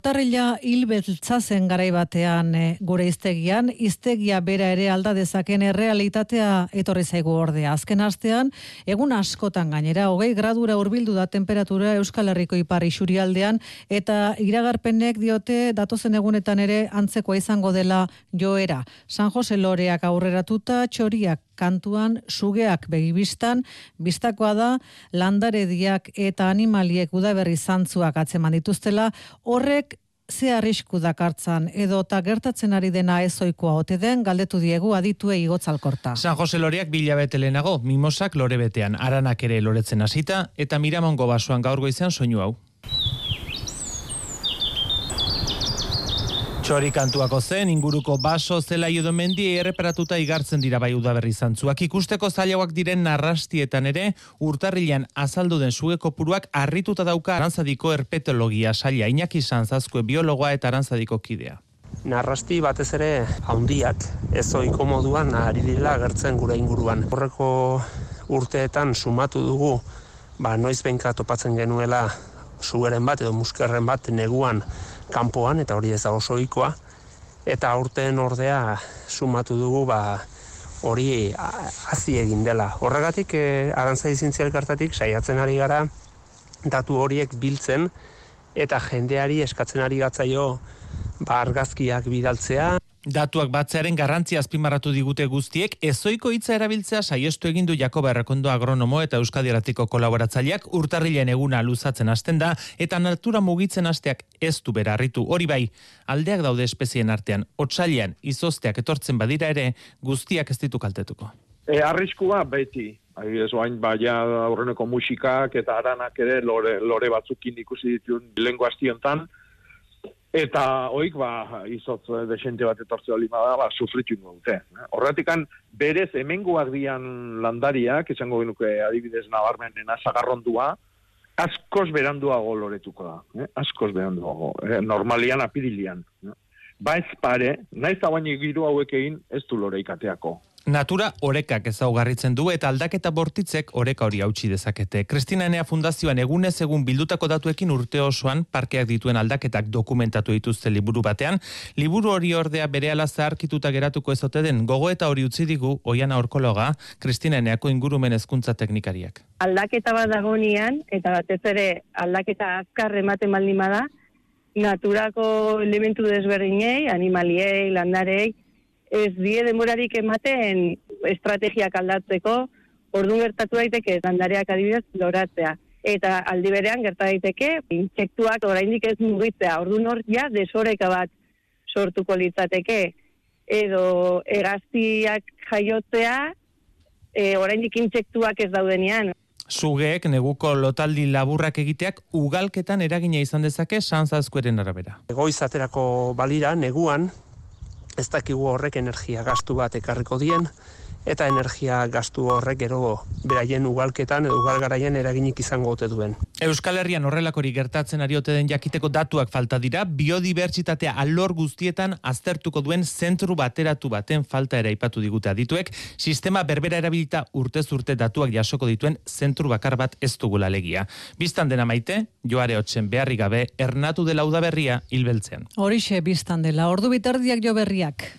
Tarrila hilbeltza zen garai batean e, gure iztegian, iztegia bera ere alda dezaken errealitatea etorri zaigu ordea. Azken astean, egun askotan gainera, hogei gradura hurbildu da temperatura Euskal Herriko ipar isurialdean, eta iragarpenek diote datozen egunetan ere antzekoa izango dela joera. San Jose Loreak aurreratuta, txoriak kantuan sugeak begibistan, bistakoa da landarediak eta animaliek udaberri zantzuak atzeman dituztela, horrek ze arrisku dakartzan edo ta gertatzen ari dena ezoikoa ote den galdetu diegu aditue igotzalkorta. San Jose Loreak bilabete lehenago, mimosak lore betean, aranak ere loretzen hasita eta miramongo basoan gaur goizean soinu hau. Txori kantuako zen, inguruko baso zela mendi erreparatuta igartzen dira bai udaberri zantzuak. Ikusteko zailauak diren narrastietan ere, urtarrilan azaldu den sugeko puruak arrituta dauka arantzadiko erpetologia saia, inaki zantzazkue biologoa eta arantzadiko kidea. Narrasti batez ere haundiak, ez oiko moduan ari dira gertzen gure inguruan. Horreko urteetan sumatu dugu, ba, noiz behinka topatzen genuela sugeren bat edo muskerren bat neguan kanpoan eta hori ez da oso ohikoa eta aurten ordea sumatu dugu ba hori hazi egin dela. Horregatik e, arantza izintzi elkartatik saiatzen ari gara datu horiek biltzen eta jendeari eskatzen ari gatzaio ba argazkiak bidaltzea Datuak batzearen garrantzia azpimarratu digute guztiek, ezoiko hitza erabiltzea saiestu egin du Jakoba Errekondo agronomo eta Euskadi Eratiko kolaboratzaileak urtarrilen eguna luzatzen hasten da eta natura mugitzen hasteak ez du berarritu. Hori bai, aldeak daude espezien artean, otsailean izozteak etortzen badira ere, guztiak ez ditu kaltetuko. E, arriskua beti, ez bain baina aurreneko musikak eta aranak ere lore, lore batzukin ikusi ditun lengo hastiontan, Eta oik ba izotz eh, desente bat etortzea lima da, ba sufritu dute. Horratikan berez hemengoak dian landariak, esango genuke adibidez nabarmenen sagarrondua, askoz beranduago loretuko da, eh? askoz beranduago, eh? normalian apirilian. Eh? Ba ez pare, naiz baina giru hauek egin ez du lore ikateako. Natura orekak ezaugarritzen du eta aldaketa bortitzek oreka hori hautsi dezakete. Kristina Enea Fundazioan egunez egun bildutako datuekin urte osoan parkeak dituen aldaketak dokumentatu dituzte liburu batean. Liburu hori ordea bere ala zaharkituta geratuko ezote den gogo eta hori utzi digu oiana orkologa Kristina Eneako ingurumen hezkuntza teknikariak. Aldaketa bat dagonian eta batez ere aldaketa azkar ematen baldin bada naturako elementu desberdinei, animaliei, landarei, ez die denborarik ematen estrategiak aldatzeko, ordu gertatu daiteke landareak adibidez loratzea. Eta aldi berean gerta daiteke intsektuak oraindik ez mugitzea. Ordu hor ja desoreka bat sortuko litzateke edo eraztiak jaiotzea e, oraindik intsektuak ez daudenean. Zugeek neguko lotaldi laburrak egiteak ugalketan eragina izan dezake sanzazkoeren arabera. Goiz aterako balira neguan ez dakigu horrek energia gastu bat ekarriko dien, eta energia gastu horrek gero beraien ugalketan edo ugalgaraien eraginik izango ote duen. Euskal Herrian horrelakori gertatzen ari ote den jakiteko datuak falta dira, biodibertsitatea alor guztietan aztertuko duen zentru bateratu baten falta ere ipatu digute adituek, sistema berbera erabilita urtez urte datuak jasoko dituen zentru bakar bat ez dugula legia. Bistan dena maite, joare hotzen beharri gabe, ernatu dela udaberria hilbeltzean. Horixe biztan dela, ordu bitardiak jo berriak.